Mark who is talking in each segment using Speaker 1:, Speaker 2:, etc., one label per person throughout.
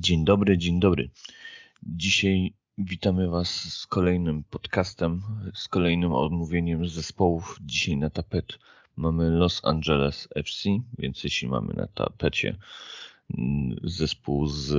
Speaker 1: Dzień dobry, dzień dobry. Dzisiaj witamy Was z kolejnym podcastem, z kolejnym omówieniem zespołów. Dzisiaj na tapet mamy Los Angeles FC, więc jeśli mamy na tapecie mm, zespół z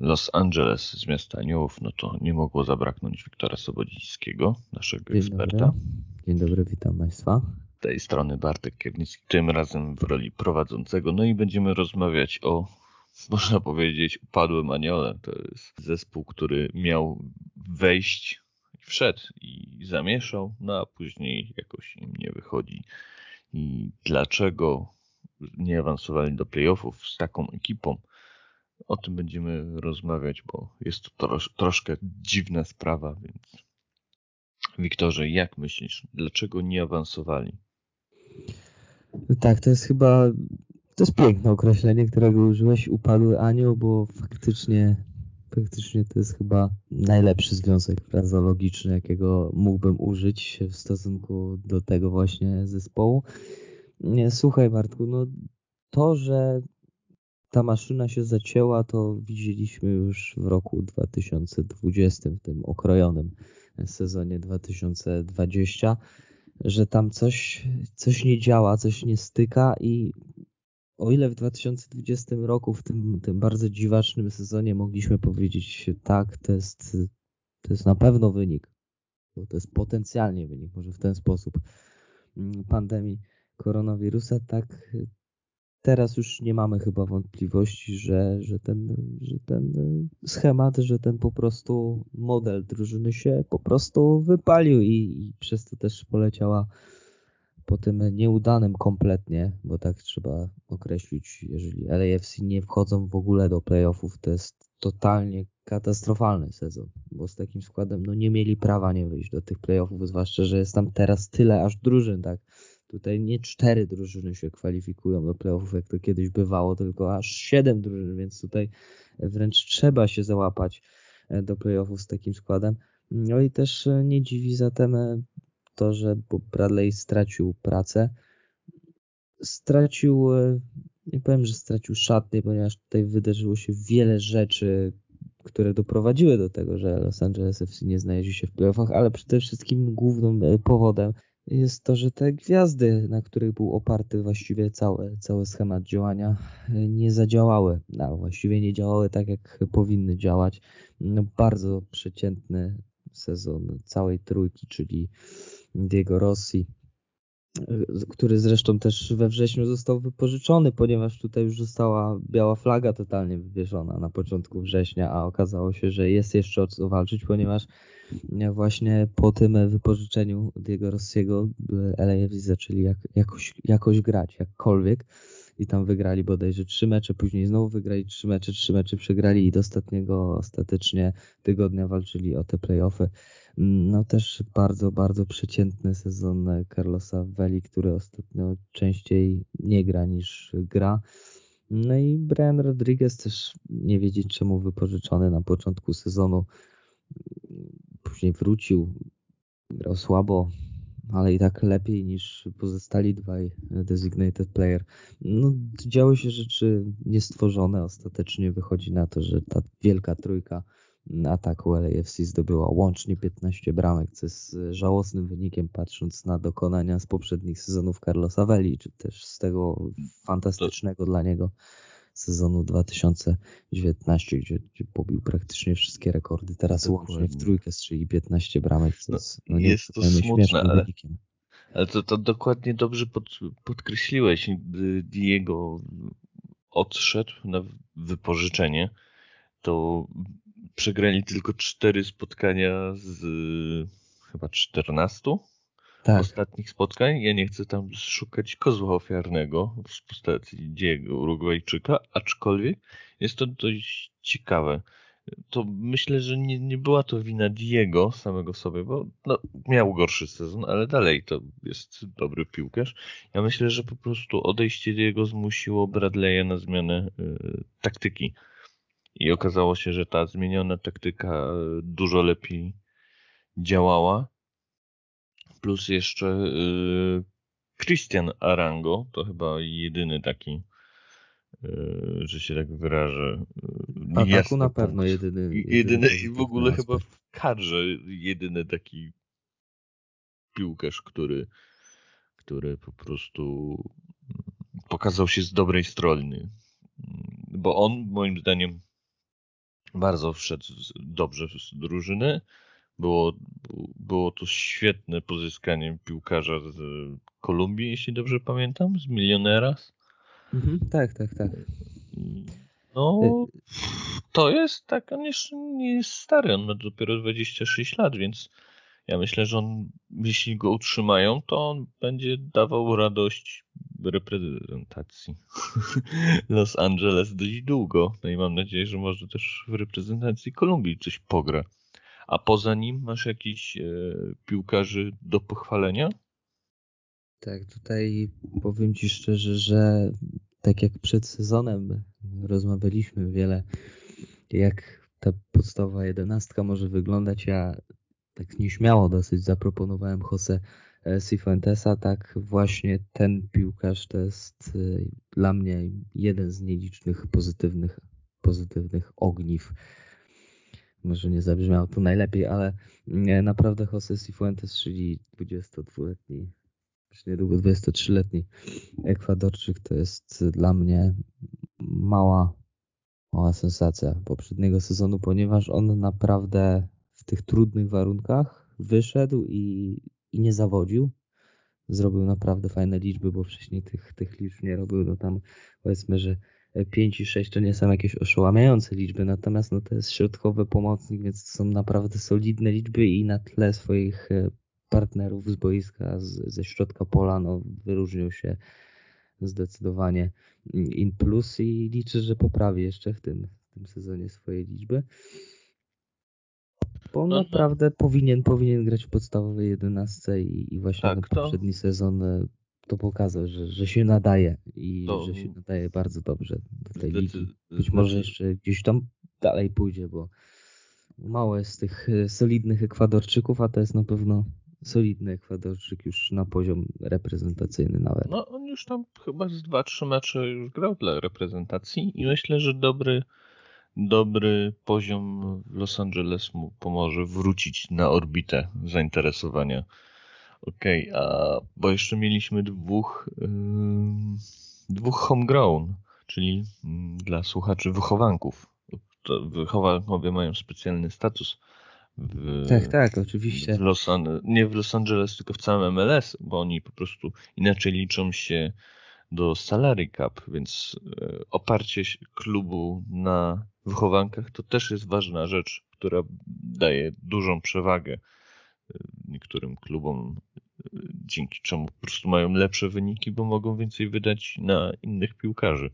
Speaker 1: Los Angeles, z miasta Aniołów, no to nie mogło zabraknąć Wiktora Sobodzińskiego, naszego
Speaker 2: Dzień
Speaker 1: eksperta.
Speaker 2: Dobry. Dzień dobry, witam Państwa.
Speaker 1: Z tej strony Bartek Kiernicki, tym razem w roli prowadzącego. No i będziemy rozmawiać o, można powiedzieć, upadłym Aniole. To jest zespół, który miał wejść, wszedł i zamieszał, no a później jakoś im nie wychodzi. I dlaczego nie awansowali do playoffów z taką ekipą? O tym będziemy rozmawiać, bo jest to trosz, troszkę dziwna sprawa, więc Wiktorze, jak myślisz, dlaczego nie awansowali?
Speaker 2: Tak, to jest chyba, to jest piękne określenie, którego użyłeś, upadły anioł, bo faktycznie, faktycznie to jest chyba najlepszy związek frazologiczny, jakiego mógłbym użyć w stosunku do tego właśnie zespołu. Nie, słuchaj Bartku, no to, że ta maszyna się zacięła, to widzieliśmy już w roku 2020, w tym okrojonym sezonie 2020, że tam coś, coś nie działa, coś nie styka i o ile w 2020 roku, w tym, tym bardzo dziwacznym sezonie mogliśmy powiedzieć tak, to jest, to jest na pewno wynik, bo to jest potencjalnie wynik, może w ten sposób pandemii koronawirusa, tak teraz już nie mamy chyba wątpliwości, że, że, ten, że ten schemat, że ten po prostu model drużyny się po prostu wypalił i, i przez to też poleciała po tym nieudanym kompletnie, bo tak trzeba określić, jeżeli LAFC nie wchodzą w ogóle do playoffów, to jest totalnie katastrofalny sezon, bo z takim składem no nie mieli prawa nie wyjść do tych playoffów, zwłaszcza, że jest tam teraz tyle aż drużyn, tak, Tutaj nie cztery drużyny się kwalifikują do playoffów, jak to kiedyś bywało, tylko aż siedem drużyn, więc tutaj wręcz trzeba się załapać e, do playoffów z takim składem. No i też e, nie dziwi zatem e, to, że Bradley stracił pracę. Stracił, nie powiem, że stracił szatnie, ponieważ tutaj wydarzyło się wiele rzeczy, które doprowadziły do tego, że Los Angeles FC nie znaleźli się w playoffach, ale przede wszystkim głównym powodem jest to, że te gwiazdy, na których był oparty właściwie cały, cały schemat działania, nie zadziałały. No, właściwie nie działały tak, jak powinny działać. No, bardzo przeciętny sezon całej trójki, czyli Diego Rossi, który zresztą też we wrześniu został wypożyczony, ponieważ tutaj już została biała flaga totalnie wywieszona na początku września, a okazało się, że jest jeszcze o co walczyć, ponieważ właśnie po tym wypożyczeniu Diego Rossiego LAFC zaczęli jak, jakoś, jakoś grać, jakkolwiek i tam wygrali bodajże trzy mecze, później znowu wygrali trzy mecze, trzy mecze przegrali i do ostatniego ostatecznie tygodnia walczyli o te playoffy. No też bardzo, bardzo przeciętny sezon Carlosa Veli, który ostatnio częściej nie gra niż gra. No i Brian Rodriguez też nie wiedzieć czemu wypożyczony na początku sezonu. Później wrócił, grał słabo, ale i tak lepiej niż pozostali dwaj designated player. No, działy się rzeczy niestworzone. Ostatecznie wychodzi na to, że ta wielka trójka ataku LAFC zdobyła łącznie 15 bramek, co jest żałosnym wynikiem patrząc na dokonania z poprzednich sezonów Carlosa Veli, czy też z tego fantastycznego dla niego sezonu 2019, gdzie, gdzie pobił praktycznie wszystkie rekordy. Teraz Dokładnie. łącznie w trójkę strzeli 15 bramek, co jest, no,
Speaker 1: jest to smutne, ale, wynikiem. ale to, to dokładnie dobrze pod, podkreśliłeś. Diego odszedł na wypożyczenie, to przegrali tylko cztery spotkania z chyba 14 tak. ostatnich spotkań. Ja nie chcę tam szukać kozła ofiarnego w postaci Diego Urugwajczyka, aczkolwiek jest to dość ciekawe. To myślę, że nie, nie była to wina Diego samego sobie, bo no, miał gorszy sezon, ale dalej to jest dobry piłkarz. Ja myślę, że po prostu odejście Diego zmusiło Bradley'a na zmianę y, taktyki. I okazało się, że ta zmieniona taktyka dużo lepiej działała plus jeszcze y, Christian Arango, to chyba jedyny taki, y, że się tak wyrażę, y,
Speaker 2: Ataku na pewno jedyny.
Speaker 1: Jedyny, jedyny i w ogóle chyba w kadrze jedyny taki piłkarz, który, który po prostu pokazał się z dobrej strony. Bo on, moim zdaniem, bardzo wszedł dobrze z drużyny. Było, było to świetne pozyskanie piłkarza z Kolumbii, jeśli dobrze pamiętam, z milionera.
Speaker 2: Mhm, tak, tak, tak.
Speaker 1: No, y- to jest tak, on jeszcze nie jest stary, on ma dopiero 26 lat, więc ja myślę, że on, jeśli go utrzymają, to on będzie dawał radość reprezentacji Los Angeles dość długo. No i mam nadzieję, że może też w reprezentacji Kolumbii coś pogra. A poza nim masz jakiś e, piłkarzy do pochwalenia?
Speaker 2: Tak, tutaj powiem Ci szczerze, że tak jak przed sezonem rozmawialiśmy wiele, jak ta podstawowa jedenastka może wyglądać. Ja tak nieśmiało dosyć zaproponowałem Jose e, Cifuentesa, tak właśnie ten piłkarz to jest e, dla mnie jeden z nielicznych pozytywnych, pozytywnych ogniw. Może nie zabrzmiało to najlepiej, ale naprawdę Jose Cifuentes, czyli 22-letni, już niedługo 23-letni Ekwadorczyk, to jest dla mnie mała, mała sensacja poprzedniego sezonu, ponieważ on naprawdę w tych trudnych warunkach wyszedł i, i nie zawodził. Zrobił naprawdę fajne liczby, bo wcześniej tych, tych liczb nie robił. No tam powiedzmy, że 5 i 6 to nie są jakieś oszałamiające liczby, natomiast no to jest środkowy pomocnik, więc to są naprawdę solidne liczby i na tle swoich e, partnerów z boiska, z, ze środka pola, no wyróżnił się zdecydowanie in plus i liczę, że poprawi jeszcze w tym, w tym sezonie swoje liczby. Bo no, naprawdę powinien, powinien grać w podstawowej 11 i, i właśnie tak, poprzedni to... sezon e, to pokazał, że, że się nadaje i to... że się nadaje bardzo dobrze do tej ligi. Być może jeszcze gdzieś tam dalej pójdzie, bo mało jest tych e, solidnych Ekwadorczyków, a to jest na pewno solidny Ekwadorczyk już na poziom reprezentacyjny nawet.
Speaker 1: No on już tam chyba z 2-3 mecze już grał dla reprezentacji i myślę, że dobry dobry poziom Los Angeles mu pomoże wrócić na orbitę zainteresowania. Okej, okay, a bo jeszcze mieliśmy dwóch yy, dwóch homegrown, czyli yy, dla słuchaczy wychowanków. To wychowankowie mają specjalny status.
Speaker 2: W, tak, tak, oczywiście.
Speaker 1: W Los nie w Los Angeles, tylko w całym MLS, bo oni po prostu inaczej liczą się do salary cap, więc e, oparcie klubu na wychowankach to też jest ważna rzecz, która daje dużą przewagę niektórym klubom, e, dzięki czemu po prostu mają lepsze wyniki, bo mogą więcej wydać na innych piłkarzy.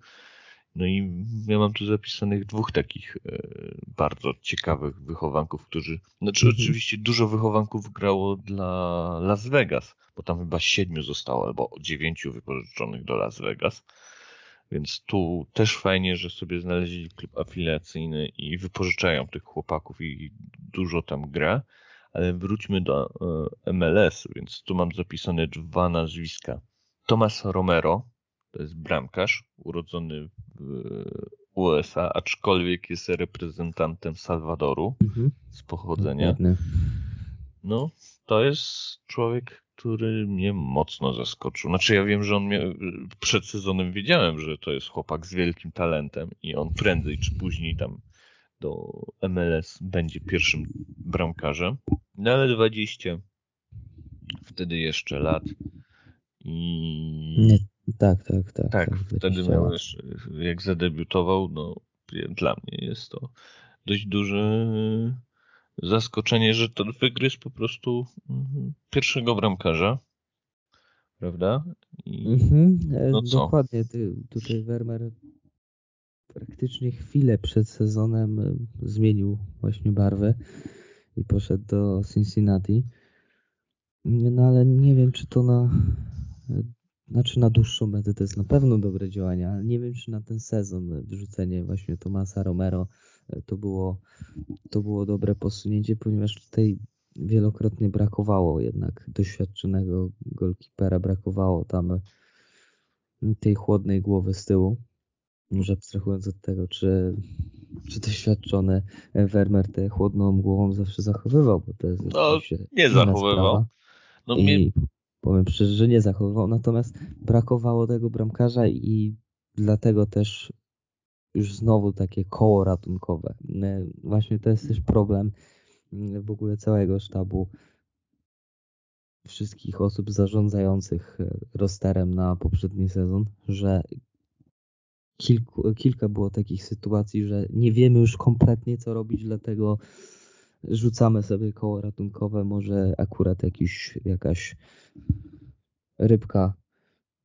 Speaker 1: No i ja mam tu zapisanych dwóch takich e, bardzo ciekawych wychowanków, którzy, znaczy mhm. oczywiście dużo wychowanków grało dla Las Vegas, bo tam chyba siedmiu zostało, albo dziewięciu wypożyczonych do Las Vegas. Więc tu też fajnie, że sobie znaleźli klub afiliacyjny i wypożyczają tych chłopaków i dużo tam gra. Ale wróćmy do e, MLS, więc tu mam zapisane dwa nazwiska. Tomas Romero, to jest bramkarz urodzony w USA, aczkolwiek jest reprezentantem Salwadoru mhm. z pochodzenia. Dokładnie. No, to jest człowiek, który mnie mocno zaskoczył. Znaczy ja wiem, że on przed sezonem wiedziałem, że to jest chłopak z wielkim talentem i on prędzej czy później tam do MLS będzie pierwszym bramkarzem. No ale 20 wtedy jeszcze lat i...
Speaker 2: Nie, tak, tak, tak.
Speaker 1: Tak, tak wtedy miałeś, jak zadebiutował, no dla mnie jest to dość duże zaskoczenie, że to wygryzł po prostu mhm, pierwszego bramkarza, prawda?
Speaker 2: I, mhm, e, no? Dokładnie, tutaj Wermer praktycznie chwilę przed sezonem e, zmienił właśnie barwę i poszedł do Cincinnati. No ale nie wiem, czy to na znaczy na dłuższą metę to jest na pewno dobre działanie, ale nie wiem, czy na ten sezon wrzucenie właśnie Tomasa Romero to było, to było dobre posunięcie, ponieważ tutaj wielokrotnie brakowało jednak doświadczonego golkipera, brakowało tam tej chłodnej głowy z tyłu. Może abstrahując od tego, czy, czy doświadczony Wermer tę chłodną głową zawsze zachowywał, bo to jest
Speaker 1: no, nie zachowywał.
Speaker 2: No, I mnie... powiem szczerze, że nie zachowywał, natomiast brakowało tego bramkarza i dlatego też już znowu takie koło ratunkowe. E, właśnie to jest też problem mm, w ogóle całego sztabu wszystkich osób zarządzających e, rosterem na poprzedni sezon, że kilku, kilka było takich sytuacji, że nie wiemy już kompletnie co robić, dlatego rzucamy sobie koło ratunkowe, może akurat jakiś, jakaś rybka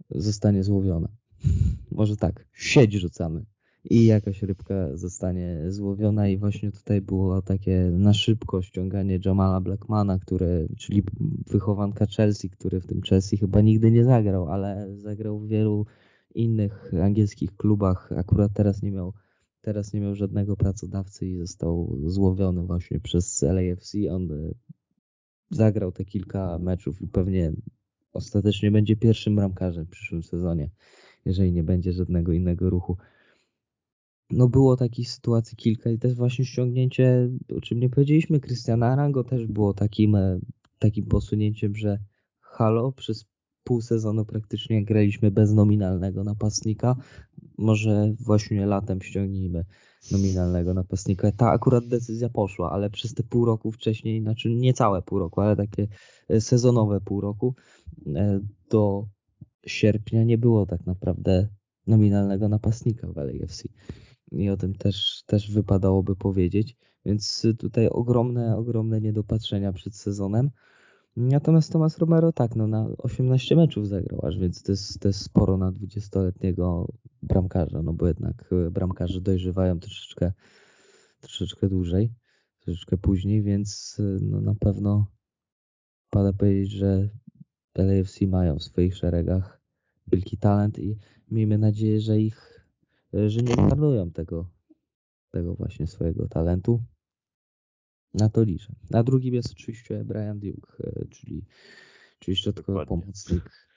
Speaker 2: zostanie złowiona. Może tak, sieć rzucamy i jakaś rybka zostanie złowiona i właśnie tutaj było takie na szybko ściąganie Jamala Blackmana, który, czyli wychowanka Chelsea, który w tym Chelsea chyba nigdy nie zagrał, ale zagrał w wielu innych angielskich klubach. Akurat teraz nie miał teraz nie miał żadnego pracodawcy i został złowiony właśnie przez LAFC. On e, zagrał te kilka meczów i pewnie ostatecznie będzie pierwszym ramkarzem w przyszłym sezonie, jeżeli nie będzie żadnego innego ruchu no było takich sytuacji kilka i też właśnie ściągnięcie, o czym nie powiedzieliśmy, Christiana Arango też było takim, e, takim posunięciem, że halo, przez pół sezonu praktycznie graliśmy bez nominalnego napastnika, może właśnie latem ściągnijmy nominalnego napastnika. Ta akurat decyzja poszła, ale przez te pół roku wcześniej, znaczy nie całe pół roku, ale takie e, sezonowe pół roku e, do sierpnia nie było tak naprawdę nominalnego napastnika w LAFC i o tym też, też wypadałoby powiedzieć. Więc tutaj ogromne, ogromne niedopatrzenia przed sezonem. Natomiast Tomas Romero tak, no na 18 meczów zagrał aż, więc to jest, to jest sporo na 20-letniego bramkarza, no bo jednak e, bramkarze dojrzewają troszeczkę, troszeczkę dłużej, troszeczkę później, więc e, no na pewno pada powiedzieć, że LAFC mają w swoich szeregach wielki talent i miejmy nadzieję, że ich że nie zmarnują tego, tego właśnie swojego talentu. Na to liczę. Na drugim jest oczywiście Brian Duke, e, czyli, czyli środkowy pomocnik.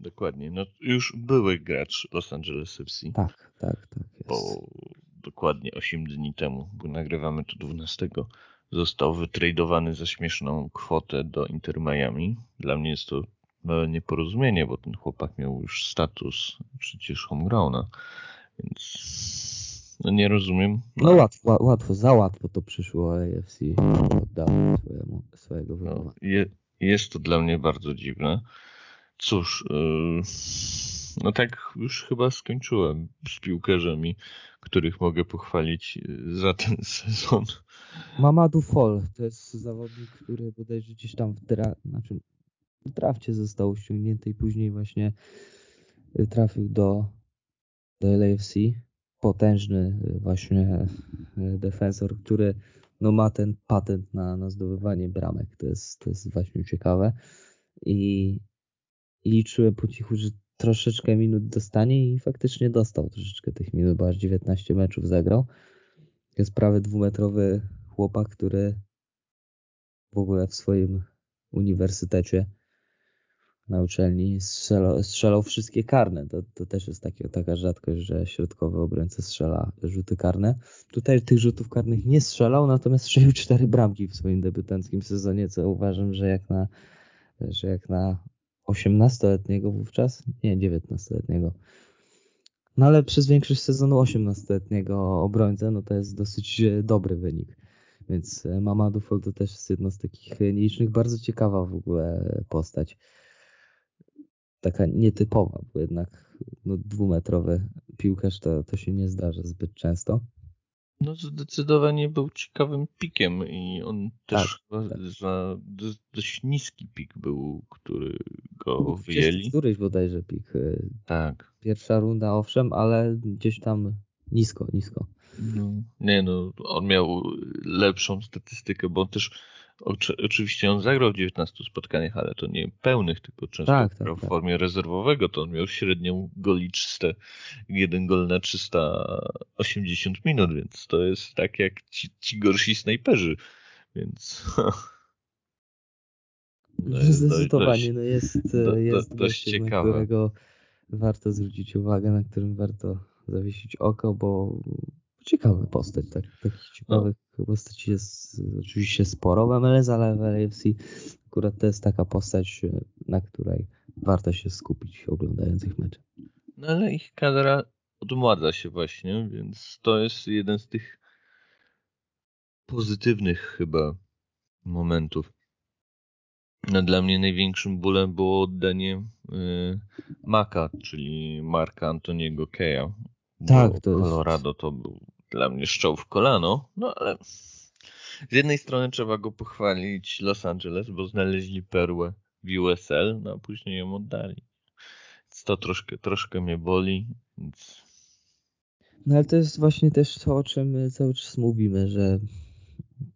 Speaker 1: Dokładnie. No, już były gracz Los Angeles FC.
Speaker 2: Tak, tak, tak.
Speaker 1: Jest. Bo dokładnie 8 dni temu, bo nagrywamy to 12, został wytradowany za śmieszną kwotę do Inter Miami. Dla mnie jest to małe nieporozumienie, bo ten chłopak miał już status przecież homegrowna. Więc no nie rozumiem.
Speaker 2: No łatwo, łatwo, za łatwo to przyszło AFC oddało swojemu, swojego
Speaker 1: no, je, Jest to dla mnie bardzo dziwne. Cóż, yy, no tak już chyba skończyłem z piłkarzami, których mogę pochwalić yy, za ten sezon.
Speaker 2: Mamadou Fall to jest zawodnik, który bodajże gdzieś tam w, dra, znaczy w drafcie został ściągnięty i później właśnie trafił do do LAFC. Potężny y, właśnie y, defensor, który no, ma ten patent na, na zdobywanie bramek. To jest, to jest właśnie ciekawe. I, I liczyłem po cichu, że troszeczkę minut dostanie i faktycznie dostał troszeczkę tych minut, bo aż 19 meczów zagrał. Jest prawie dwumetrowy chłopak, który w ogóle w swoim uniwersytecie na uczelni strzelał, strzelał wszystkie karne. To, to też jest takie, taka rzadkość, że środkowy obrońca strzela rzuty karne. Tutaj tych rzutów karnych nie strzelał, natomiast strzelił cztery bramki w swoim debiutanckim sezonie, co uważam, że jak na, że jak na 18-letniego wówczas, nie 19-letniego, no ale przez większość sezonu 18-letniego obrońcę, no to jest dosyć dobry wynik. Więc Mama Dufol to też jest jedna z takich nielicznych, bardzo ciekawa w ogóle postać taka nietypowa, bo jednak no, dwumetrowy piłkarz to, to się nie zdarza zbyt często.
Speaker 1: No zdecydowanie był ciekawym pikiem i on też tak, tak. za dość niski pik był, który go wyjęli.
Speaker 2: Któryś bodajże pik. E,
Speaker 1: tak.
Speaker 2: Pierwsza runda owszem, ale gdzieś tam nisko, nisko.
Speaker 1: No, nie no, on miał lepszą statystykę, bo on też oczywiście on zagrał w 19 spotkaniach, ale to nie pełnych, tylko często tak, tak, w tak. formie rezerwowego, to on miał średnią goli 300, jeden gol na 380 minut, więc to jest tak jak ci, ci gorsi snajperzy, więc...
Speaker 2: Zdecydowanie, no jest, do, jest dość ciekawe. na którego warto zwrócić uwagę, na którym warto zawiesić oko, bo ciekawa postać. Tak, takich ciekawych no. postaci jest oczywiście sporo w MLS, ale w LAFC akurat to jest taka postać, na której warto się skupić oglądając ich mecze.
Speaker 1: No ale ich kadra odmładza się właśnie, więc to jest jeden z tych pozytywnych chyba momentów. No, dla mnie największym bólem było oddanie y, Maka, czyli Marka Antoniego Keja. Tak, to Colorado jest... to był dla mnie szczoł w kolano, no ale z jednej strony trzeba go pochwalić Los Angeles, bo znaleźli perłę w USL, no a później ją oddali. Więc to troszkę, troszkę mnie boli, więc...
Speaker 2: No ale to jest właśnie też to, o czym cały czas mówimy, że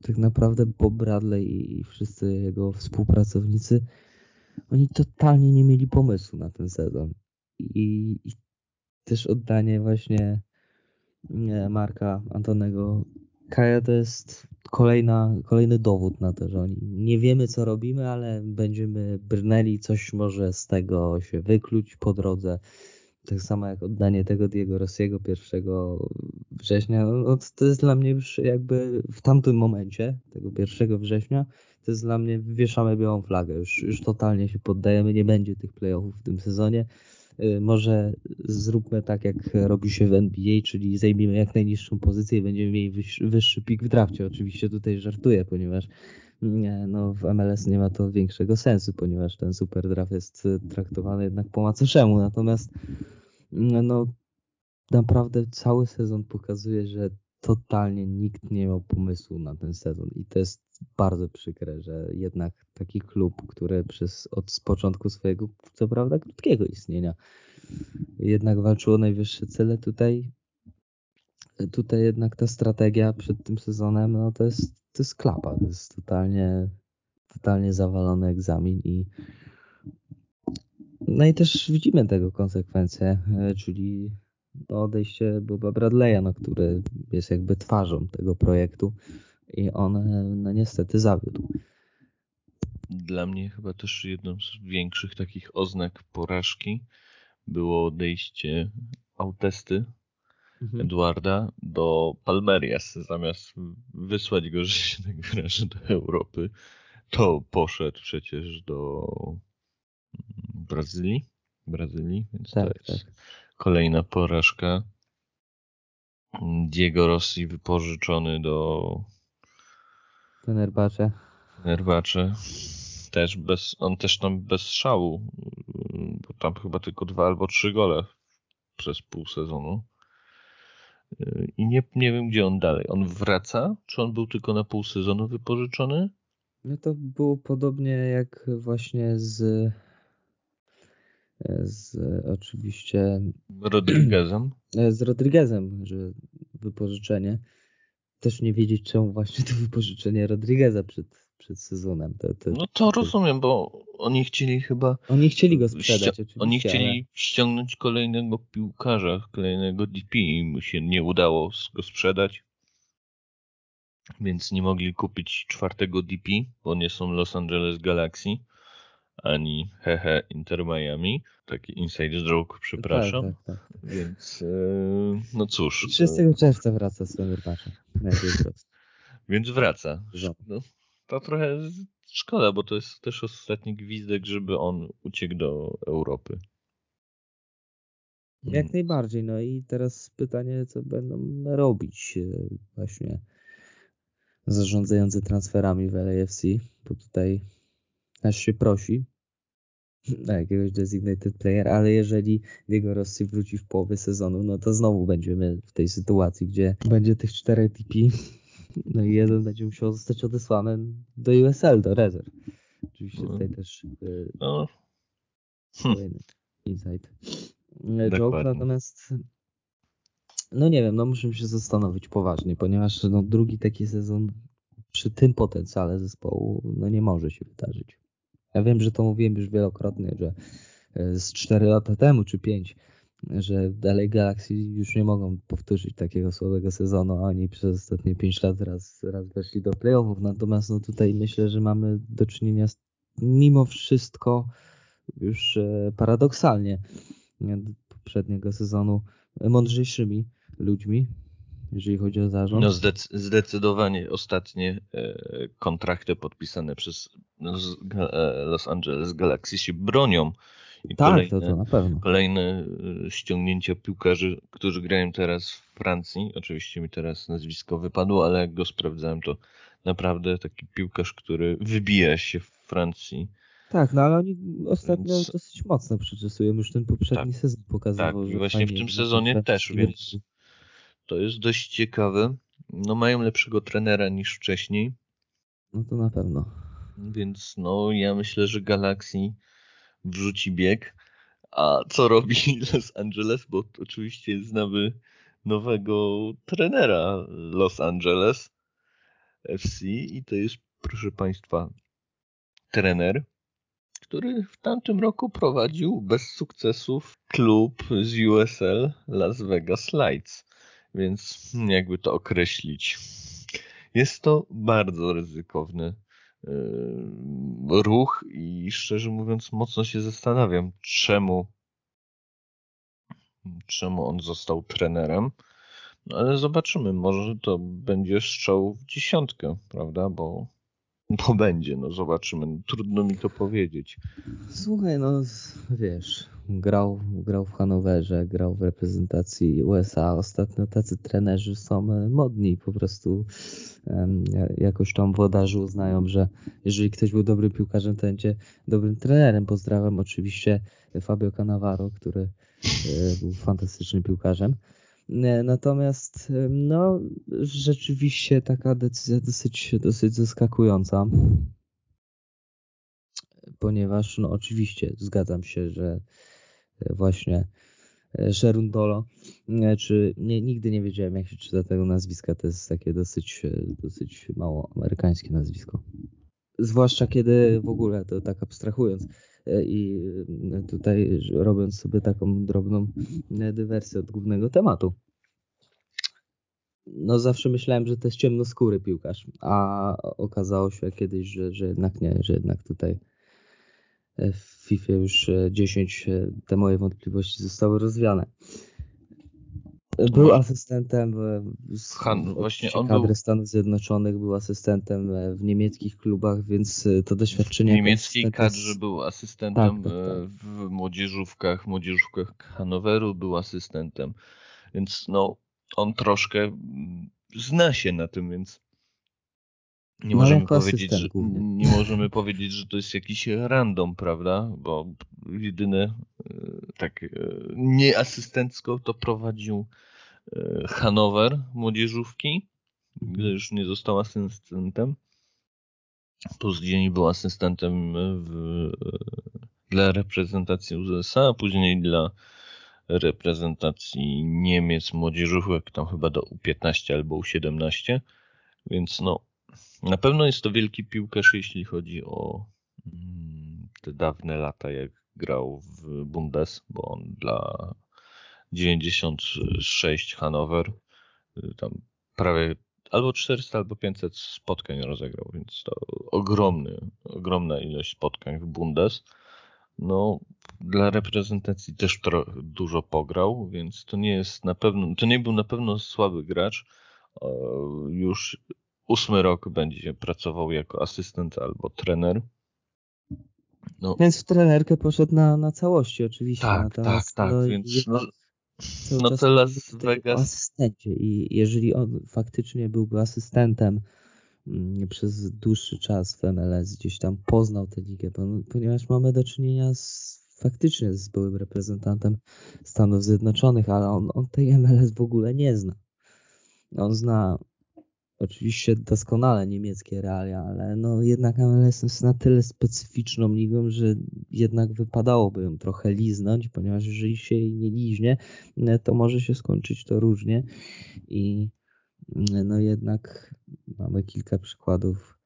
Speaker 2: tak naprawdę Bob Bradley i wszyscy jego współpracownicy, oni totalnie nie mieli pomysłu na ten sezon. I, i też oddanie właśnie nie, Marka Antonego Kaja to jest kolejna, kolejny dowód na to, że oni nie wiemy co robimy, ale będziemy brnęli, coś może z tego się wykluć po drodze. Tak samo jak oddanie tego Diego Rossiego 1 września, no to jest dla mnie już jakby w tamtym momencie, tego 1 września, to jest dla mnie, wieszamy białą flagę, już, już totalnie się poddajemy, nie będzie tych playoffów w tym sezonie. Y, może zróbmy tak, jak robi się w NBA, czyli zajmijmy jak najniższą pozycję i będziemy mieli wyższy pik w drafcie. Oczywiście tutaj żartuję, ponieważ no, w MLS nie ma to większego sensu, ponieważ ten super draft jest traktowany jednak po macoszemu. Natomiast no, naprawdę cały sezon pokazuje, że totalnie nikt nie miał pomysłu na ten sezon i to jest bardzo przykre, że jednak taki klub, który przez od początku swojego, co prawda krótkiego istnienia, jednak walczył o najwyższe cele, tutaj tutaj jednak ta strategia przed tym sezonem, no to jest, to jest klapa, to jest totalnie totalnie zawalony egzamin i no i też widzimy tego konsekwencje, e, czyli odejście Boba Bradley'a, no, który jest jakby twarzą tego projektu i on no niestety zawiódł.
Speaker 1: Dla mnie chyba też jedną z większych takich oznak porażki było odejście Autesty mhm. Eduarda do Palmerias. Zamiast wysłać go, że się tak wyrażę, do Europy, to poszedł przecież do Brazylii. Brazylii, więc tak, to jest tak. Kolejna porażka. Diego Rossi wypożyczony do
Speaker 2: Fenerbahce.
Speaker 1: Fenerbahce. Też bez, on też tam bez szału, bo tam chyba tylko dwa albo trzy gole przez pół sezonu. I nie, nie wiem, gdzie on dalej. On wraca? Czy on był tylko na pół sezonu wypożyczony?
Speaker 2: No to było podobnie jak właśnie z z oczywiście
Speaker 1: Rodriguezem.
Speaker 2: Z Rodriguezem, że wypożyczenie też nie wiedzieć, czemu właśnie to wypożyczenie Rodrigueza przed, przed sezonem. To, to,
Speaker 1: no to, rozumiem, bo oni chcieli chyba.
Speaker 2: Oni chcieli go sprzedać.
Speaker 1: Oni chcieli ale... ściągnąć kolejnego piłkarza, kolejnego DP i mu się nie udało go sprzedać. Więc nie mogli kupić czwartego DP, bo nie są Los Angeles Galaxy ani hehe Inter Miami. Taki inside joke, przepraszam. Tak, tak, tak. Więc e, no cóż.
Speaker 2: 30 czerwca wraca z Fenerbahce.
Speaker 1: Więc wraca. No, to trochę szkoda, bo to jest też ostatni gwizdek, żeby on uciekł do Europy.
Speaker 2: Jak najbardziej. No i teraz pytanie, co będą robić e, właśnie zarządzający transferami w LAFC, bo tutaj aż się prosi na jakiegoś designated player, ale jeżeli Diego Rossi wróci w połowie sezonu, no to znowu będziemy w tej sytuacji, gdzie będzie tych czterech TP, no i jeden będzie musiał zostać odesłany do USL, do rezerw. Oczywiście tutaj też yy, no. kolejny insight. E, joke, natomiast no nie wiem, no musimy się zastanowić poważnie, ponieważ no drugi taki sezon przy tym potencjale zespołu no nie może się wydarzyć. Ja wiem, że to mówiłem już wielokrotnie, że e, z 4 lata temu czy 5, że dalej Galaxy już nie mogą powtórzyć takiego słabego sezonu. Oni przez ostatnie 5 lat raz, raz weszli do playoffów. Natomiast no tutaj myślę, że mamy do czynienia z mimo wszystko już e, paradoksalnie poprzedniego sezonu mądrzejszymi ludźmi, jeżeli chodzi o zarząd.
Speaker 1: No zdec zdecydowanie ostatnie e, kontrakty podpisane przez e, Los Angeles Galaxy się bronią.
Speaker 2: I tak, kolejne, to, to na pewno.
Speaker 1: Kolejne e, ściągnięcia piłkarzy, którzy grają teraz w Francji. Oczywiście mi teraz nazwisko wypadło, ale jak go sprawdzałem, to naprawdę taki piłkarz, który wybija się w Francji.
Speaker 2: Tak, no ale oni ostatnio więc... dosyć mocno przyczesują. Już ten poprzedni tak, sezon pokazywał.
Speaker 1: Tak, i właśnie w tym sezonie też, więc to jest dość ciekawe. No mają lepszego trenera niż wcześniej.
Speaker 2: No to na pewno.
Speaker 1: Więc no ja myślę, że Galaxy wrzuci bieg. A co robi Los Angeles? Bo oczywiście znamy nowego trenera Los Angeles FC i to jest, proszę Państwa, trener, który w tamtym roku prowadził bez sukcesów klub z USL Las Vegas Lights. Więc jakby to określić. Jest to bardzo ryzykowny yy, ruch i szczerze mówiąc mocno się zastanawiam, czemu czemu on został trenerem. No ale zobaczymy, może to będzie strzał w dziesiątkę, prawda? Bo, bo będzie, no zobaczymy. Trudno mi to powiedzieć.
Speaker 2: Słuchaj, no wiesz, grał, grał w Hanowerze, grał w reprezentacji USA. Ostatnio tacy trenerzy są e, modni, po prostu jakoś tam wodarze uznają, że jeżeli ktoś był dobrym piłkarzem, to będzie dobrym trenerem. Pozdrawiam oczywiście Fabio Cannavaro, który e, był fantastycznym piłkarzem. E, natomiast no, rzeczywiście taka decyzja dosyć, dosyć zaskakująca ponieważ no oczywiście zgadzam się, że właśnie Sherundolo, e, czy nie, nigdy nie wiedziałem jak się czyta tego nazwiska, to jest takie dosyć, e, dosyć mało amerykańskie nazwisko. Zwłaszcza kiedy w ogóle, to tak abstrahując e, i tutaj robiąc sobie taką drobną dywersję od głównego tematu. No zawsze myślałem, że to jest ciemnoskóry piłkarz, a okazało się kiedyś, że, że jednak nie, że jednak tutaj w FIFA już 10 e, e, te moje wątpliwości zostały rozwiane. Był asystentem z Han, właśnie on kadry był... Stanów Zjednoczonych, był asystentem e, w niemieckich klubach, więc to doświadczenie.
Speaker 1: W niemieckiej kadrze był asystentem tak, tak, tak. w młodzieżówkach, młodzieżówkach Hanoweru był asystentem, więc no on troszkę zna się na tym, więc nie możemy, powiedzieć, że, nie możemy powiedzieć, że to jest jakiś random, prawda? Bo jedyne e, tak e, nie asystencko to prowadził e, Hanower młodzieżówki, gdy już nie został asystentem. Później był asystentem w, dla reprezentacji USA, a później dla reprezentacji Niemiec młodzieżówek, tam chyba do U15 albo U17. Więc no, na pewno jest to wielki piłkarz, jeśli chodzi o mm, te dawne lata, jak grał w Bundes, bo on dla 96 Hanower y, tam prawie albo 400, albo 500 spotkań rozegrał, więc to ogromny, ogromna ilość spotkań w Bundes. No, dla reprezentacji też dużo pograł, więc to nie jest na pewno, to nie był na pewno słaby gracz. Już ósmy rok będzie pracował jako asystent albo trener.
Speaker 2: No. Więc w trenerkę poszedł na, na całości oczywiście.
Speaker 1: Tak, tak, tak, no, więc no, no to Las Vegas...
Speaker 2: asystencie i jeżeli on faktycznie byłby asystentem mm, przez dłuższy czas w MLS, gdzieś tam poznał tę ligę, ponieważ mamy do czynienia z, faktycznie z byłym reprezentantem Stanów Zjednoczonych, ale on, on tej MLS w ogóle nie zna. On zna oczywiście doskonale niemieckie realia, ale no jednak MLS jest na tyle specyficzną ligą, że jednak wypadałoby ją trochę liznąć, ponieważ jeżeli się jej nie liźnie, to może się skończyć to różnie. I no jednak mamy kilka przykładów,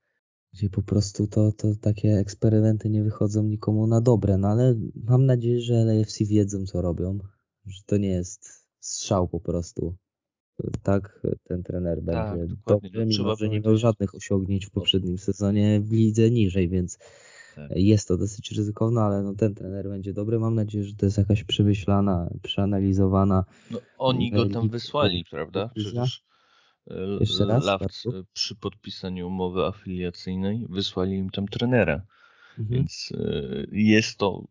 Speaker 2: gdzie po prostu to, to takie eksperymenty nie wychodzą nikomu na dobre, no ale mam nadzieję, że LAFC wiedzą co robią, że to nie jest strzał po prostu tak ten trener tak, będzie dobry, mimo że nie miał żadnych osiągnięć w poprzednim sezonie w lidze niżej, więc tak. jest to dosyć ryzykowne, ale no ten trener będzie dobry. Mam nadzieję, że to jest jakaś przemyślana, przeanalizowana.
Speaker 1: No, oni go tam wysłali, prawda? Przecież
Speaker 2: Jeszcze raz,
Speaker 1: Lawc przy podpisaniu umowy afiliacyjnej wysłali im tam trenera. Mhm. Więc jest to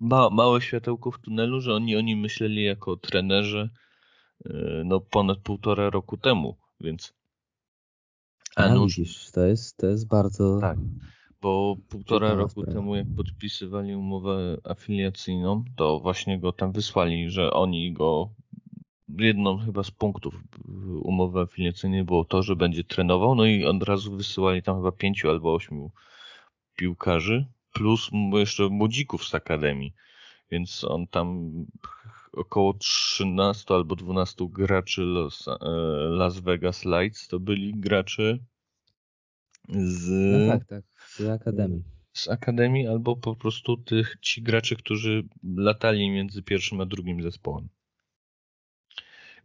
Speaker 1: ma, małe światełko w tunelu, że oni oni myśleli jako trenerzy no ponad półtora roku temu, więc
Speaker 2: a, widzisz, to jest, to jest bardzo...
Speaker 1: Tak, bo półtora roku sprawa. temu jak podpisywali umowę afiliacyjną, to właśnie go tam wysłali, że oni go jedną chyba z punktów umowy afiliacyjnej było to, że będzie trenował, no i od razu wysyłali tam chyba pięciu albo ośmiu piłkarzy, plus jeszcze młodzików z akademii. Więc on tam około 13 albo 12 graczy Los, e, Las Vegas Lights to byli gracze z...
Speaker 2: No tak, tak, z Akademii.
Speaker 1: Z Akademii albo po prostu tych ci graczy, którzy latali między pierwszym a drugim zespołem.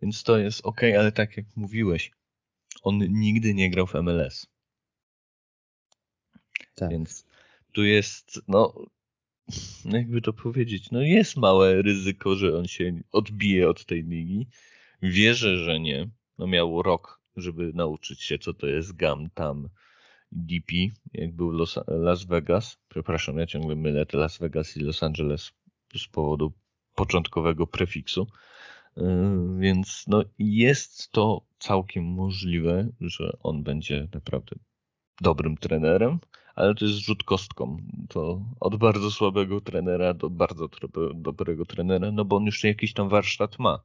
Speaker 1: Więc to jest ok, ale tak jak mówiłeś, on nigdy nie grał w MLS. Tak. Więc tu jest, no, jakby to powiedzieć, no jest małe ryzyko, że on się odbije od tej ligi. Wierzę, że nie. No miał rok, żeby nauczyć się, co to jest GAM tam DP, jak był Los, Las Vegas. Przepraszam, ja ciągle mylę te Las Vegas i Los Angeles z powodu początkowego prefiksu. Yy, więc no jest to całkiem możliwe, że on będzie naprawdę dobrym trenerem, ale to jest rzut kostką. To od bardzo słabego trenera do bardzo dobrego trenera, no bo on już jakiś tam warsztat ma.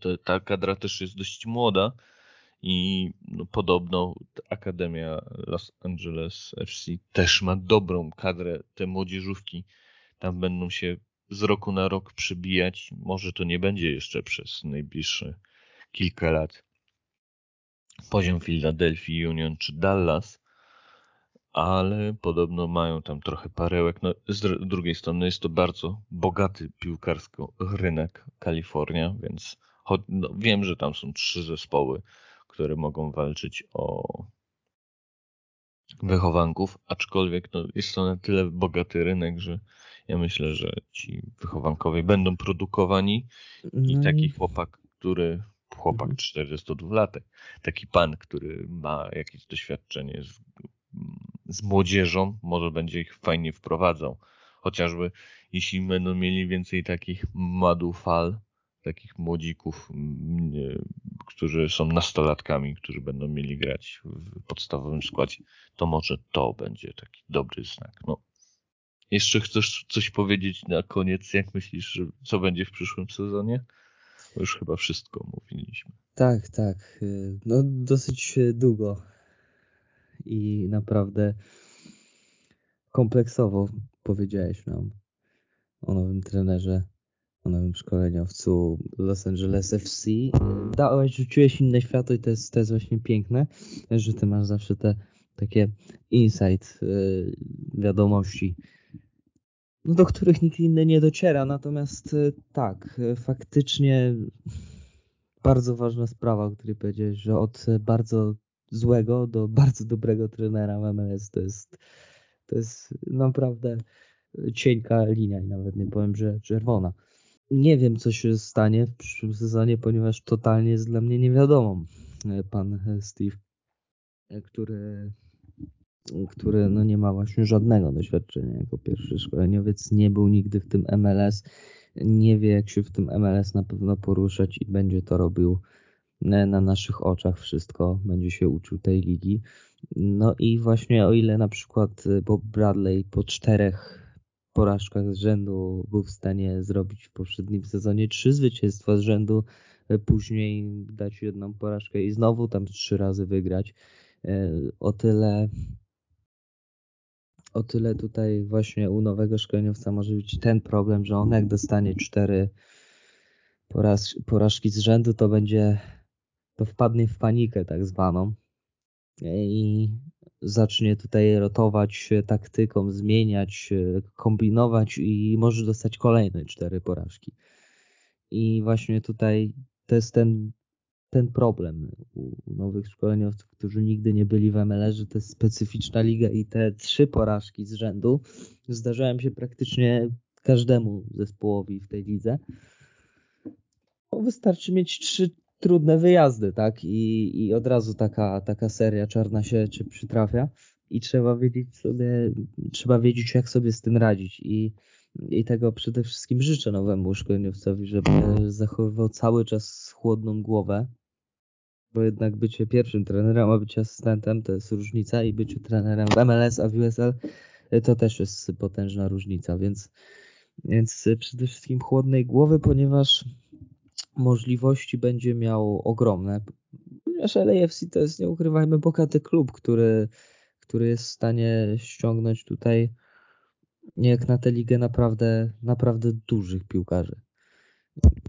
Speaker 1: To, ta kadra też jest dość młoda i no, podobno Akademia Los Angeles FC też ma dobrą kadrę. Te młodzieżówki tam będą się z roku na rok przybijać. Może to nie będzie jeszcze przez najbliższe kilka lat poziom Philadelphia Union czy Dallas, ale podobno mają tam trochę parełek. No, z drugiej strony jest to bardzo bogaty piłkarsko rynek Kalifornia, więc no, wiem, że tam są trzy zespoły, które mogą walczyć o wychowanków, aczkolwiek no, jest to na tyle bogaty rynek, że ja myślę, że ci wychowankowie będą produkowani i no taki chłopak, który chłopak 42 mhm. latek, taki pan, który ma jakieś doświadczenie z, z młodzieżą, może będzie ich fajnie wprowadzał. Chociażby jeśli będą mieli więcej takich madufal, takich młodzików, którzy są nastolatkami, którzy będą mieli grać w podstawowym składzie, to może to będzie taki dobry znak. No. Jeszcze chcesz coś powiedzieć na koniec? Jak myślisz, co będzie w przyszłym sezonie? już chyba wszystko mówiliśmy.
Speaker 2: Tak, tak. No dosyć długo i naprawdę kompleksowo powiedziałeś nam o nowym trenerze, o nowym szkoleniowcu Los Angeles FC. Dałeś, rzuciłeś inne światło i to jest, to jest właśnie piękne, że ty masz zawsze te takie insight, y, wiadomości no, do których nikt inny nie dociera. Natomiast e, tak, e, faktycznie bardzo ważna sprawa, o której powiedziałeś, że od bardzo złego do bardzo dobrego trenera w MLS to jest, to jest naprawdę cienka linia i nawet nie powiem, że czerwona. Nie wiem, co się stanie w przyszłym sezonie, ponieważ totalnie jest dla mnie niewiadomą e, pan Steve, który który no nie ma właśnie żadnego doświadczenia jako pierwszy szkoleniowiec, nie był nigdy w tym MLS, nie wie jak się w tym MLS na pewno poruszać i będzie to robił e, na naszych oczach wszystko, będzie się uczył tej ligi. No i właśnie o ile na przykład Bob Bradley po czterech porażkach z rzędu był w stanie zrobić w poprzednim sezonie trzy zwycięstwa z rzędu, e, później dać jedną porażkę i znowu tam trzy razy wygrać. E, o tyle o tyle tutaj właśnie u nowego szkoleniowca może być ten problem, że on jak dostanie cztery poraz, porażki z rzędu, to będzie, to wpadnie w panikę tak zwaną i zacznie tutaj rotować taktyką, zmieniać, kombinować i może dostać kolejne cztery porażki. I właśnie tutaj to jest ten ten problem u nowych szkoleniowców, którzy nigdy nie byli w MLR, że to jest specyficzna liga i te trzy porażki z rzędu zdarzają się praktycznie każdemu zespołowi w tej lidze. Bo wystarczy mieć trzy trudne wyjazdy, tak? I, i od razu taka, taka seria czarna się czy przytrafia. I trzeba wiedzieć sobie, trzeba wiedzieć jak sobie z tym radzić. I, i tego przede wszystkim życzę nowemu szkoleniowcowi, żeby zachowywał cały czas chłodną głowę, bo jednak bycie pierwszym trenerem, a bycie asystentem to jest różnica i bycie trenerem w MLS, a w USL to też jest potężna różnica, więc, więc przede wszystkim chłodnej głowy, ponieważ możliwości będzie miał ogromne. Ponieważ LAFC to jest, nie ukrywajmy, bogaty klub, który, który jest w stanie ściągnąć tutaj jak na tę ligę naprawdę, naprawdę dużych piłkarzy.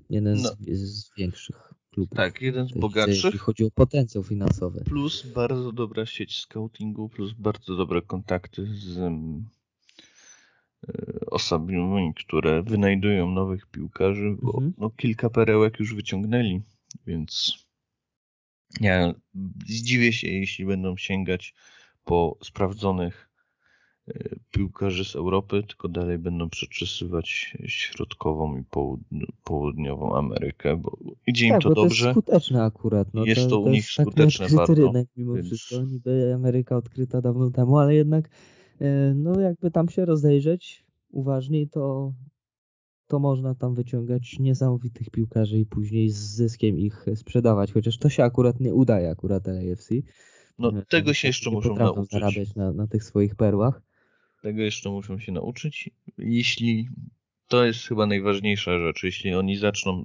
Speaker 2: Jeden no. z, z, większych klubów.
Speaker 1: Tak, jeden z bogatszych.
Speaker 2: Jeśli chodzi o potencjał finansowy.
Speaker 1: Plus bardzo dobra sieć scoutingu, plus bardzo dobre kontakty z osobami, które wynajdują nowych piłkarzy, bo mhm. no, kilka perełek już wyciągnęli, więc ja zdziwię się, jeśli będą sięgać po sprawdzonych e, piłkarzy z Europy, tylko dalej będą przeczesywać środkową i południową Amerykę, bo idzie im
Speaker 2: tak,
Speaker 1: to dobrze.
Speaker 2: To jest skuteczne akurat. No,
Speaker 1: jest to, to u nich tak skuteczne bardzo. Rynek
Speaker 2: mimo więc... wszystko. Niby Ameryka odkryta dawno temu, ale jednak E, no jakby tam się rozejrzeć uważniej, to, to można tam wyciągać niesamowitych piłkarzy i później z zyskiem ich sprzedawać, chociaż to się akurat nie udaje akurat LAFC.
Speaker 1: No e, tego się jeszcze muszą nauczyć.
Speaker 2: zarabiać na, na tych swoich perłach.
Speaker 1: Tego jeszcze muszą się nauczyć. Jeśli to jest chyba najważniejsza rzecz, jeśli oni zaczną,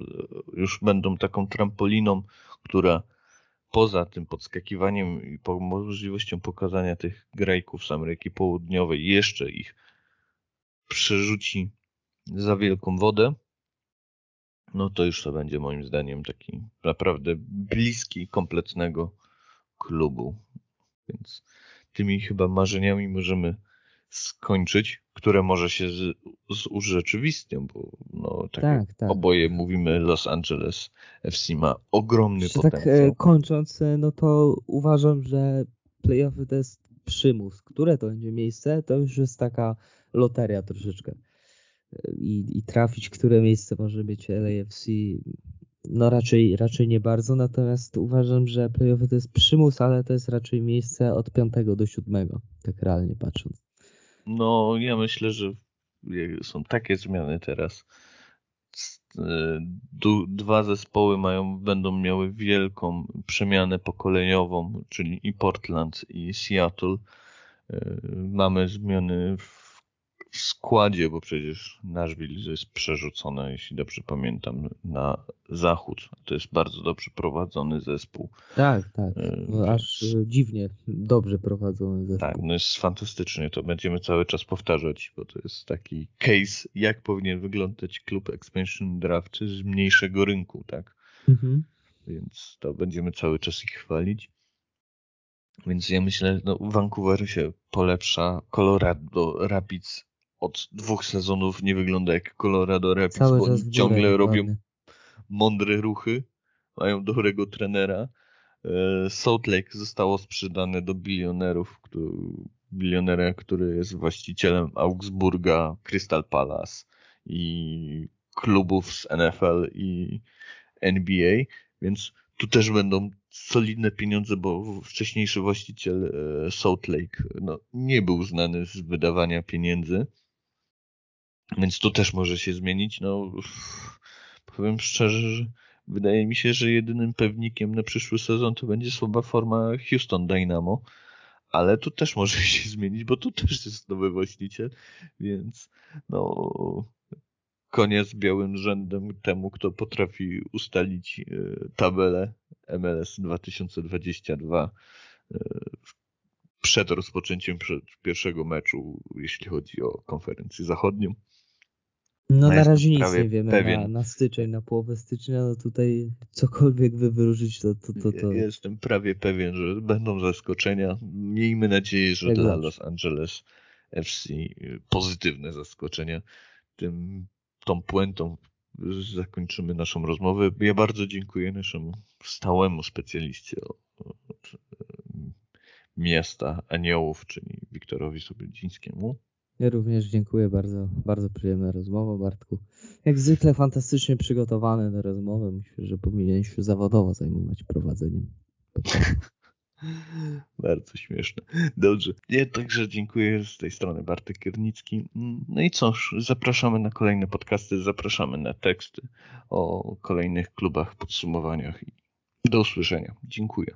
Speaker 1: już będą taką trampoliną, która poza tym podskakiwaniem i po możliwością pokazania tych grajków z Ameryki Południowej jeszcze ich przerzuci za wielką wodę, no to już to będzie moim zdaniem taki naprawdę bliski kompletnego klubu. Więc tymi chyba marzeniami możemy skończyć, które może się z, z urzeczywistnią, bo no, tak, tak, tak, oboje mówimy, Los Angeles FC ma ogromny Jeszcze potencjał.
Speaker 2: Tak kończąc, e, no to uważam, że playoffy to jest przymus. Które to będzie miejsce, to już jest taka loteria troszeczkę. E, I, i trafić, które miejsce może być LAFC, no raczej, raczej nie bardzo, natomiast uważam, że playoffy to jest przymus, ale to jest raczej miejsce od piątego do siódmego, tak realnie patrząc.
Speaker 1: No, ja myślę, że są takie zmiany teraz. E, dwa zespoły mają, będą miały wielką przemianę pokoleniową, czyli i Portland, i Seattle. E, mamy zmiany w w składzie, bo przecież Nashville jest przerzucone, jeśli dobrze pamiętam, na zachód. To jest bardzo dobrze prowadzony zespół.
Speaker 2: Tak, tak. No, Więc... Aż dziwnie dobrze prowadzony zespół.
Speaker 1: Tak, no jest fantastycznie. To będziemy cały czas powtarzać, bo to jest taki case, jak powinien wyglądać klub expansion draft z mniejszego rynku, tak? Mhm. Więc to będziemy cały czas ich chwalić. Więc ja myślę, no Vancouver się polepsza, Colorado Rapids od dwóch sezonów nie wygląda jak Colorado Rapids, Cały bo oni ciągle robią mądre ruchy, mają dobrego trenera. E, Salt Lake zostało sprzedane do bilionerów, który, bilionera, który jest właścicielem Augsburga, Crystal Palace i klubów z NFL i NBA, więc tu też będą solidne pieniądze, bo wcześniejszy właściciel e, Salt Lake no, nie był znany z wydawania pieniędzy. Więc to też może się zmienić. No, powiem szczerze, że wydaje mi się, że jedynym pewnikiem na przyszły sezon to będzie słaba forma Houston Dynamo, ale to też może się zmienić, bo tu też jest nowy właściciel, więc no koniec białym rzędem temu, kto potrafi ustalić e, tabelę MLS 2022 e, przed rozpoczęciem pierwszego meczu, jeśli chodzi o konferencję zachodnią.
Speaker 2: No na razie nic nie wiemy pewien. Na, na styczeń, na połowę stycznia, no tutaj cokolwiek wy wyróżyć, to, to, to, to...
Speaker 1: Jestem prawie pewien, że będą zaskoczenia. Miejmy nadzieję, że Jak dla Los Angeles FC pozytywne zaskoczenia. Tym, tą puentą zakończymy naszą rozmowę. Ja bardzo dziękuję naszemu stałemu specjaliście od miasta aniołów, czyli Wiktorowi Sobieldzińskiemu.
Speaker 2: Ja również dziękuję bardzo, bardzo przyjemna rozmowa Bartku. Jak zwykle fantastycznie przygotowany do rozmowy. Myślę, że powinien się zawodowo zajmować prowadzeniem.
Speaker 1: Bardzo śmieszne. Dobrze. Ja także dziękuję z tej strony Bartek Kiernicki. No i cóż, zapraszamy na kolejne podcasty, zapraszamy na teksty o kolejnych klubach, podsumowaniach do usłyszenia. Dziękuję.